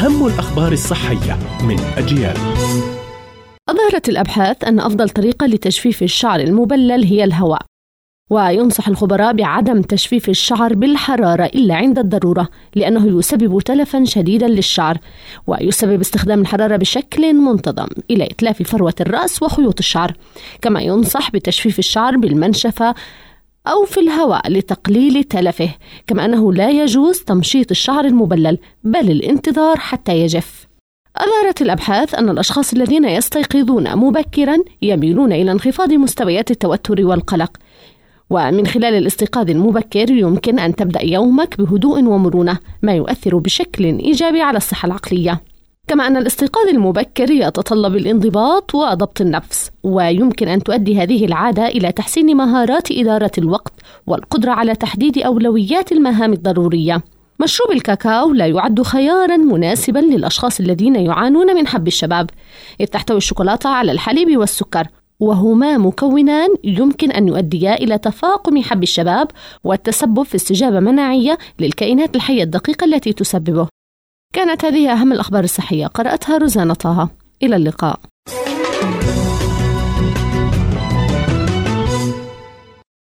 أهم الأخبار الصحية من أجيال. أظهرت الأبحاث أن أفضل طريقة لتجفيف الشعر المبلل هي الهواء وينصح الخبراء بعدم تجفيف الشعر بالحرارة إلا عند الضرورة لأنه يسبب تلفا شديدا للشعر ويسبب استخدام الحرارة بشكل منتظم إلى إتلاف فروة الرأس وخيوط الشعر كما ينصح بتجفيف الشعر بالمنشفة أو في الهواء لتقليل تلفه كما أنه لا يجوز تمشيط الشعر المبلل بل الانتظار حتى يجف. أظهرت الأبحاث أن الأشخاص الذين يستيقظون مبكرا يميلون إلى انخفاض مستويات التوتر والقلق. ومن خلال الاستيقاظ المبكر يمكن أن تبدأ يومك بهدوء ومرونة ما يؤثر بشكل إيجابي على الصحة العقلية. كما أن الاستيقاظ المبكر يتطلب الانضباط وضبط النفس ويمكن أن تؤدي هذه العادة إلى تحسين مهارات إدارة الوقت والقدرة على تحديد أولويات المهام الضرورية. مشروب الكاكاو لا يعد خيارا مناسبا للأشخاص الذين يعانون من حب الشباب. إذ تحتوي الشوكولاتة على الحليب والسكر وهما مكونان يمكن أن يؤديا إلى تفاقم حب الشباب والتسبب في استجابة مناعية للكائنات الحية الدقيقة التي تسببه. كانت هذه أهم الأخبار الصحية. قرأتها روزانا طه. إلى اللقاء.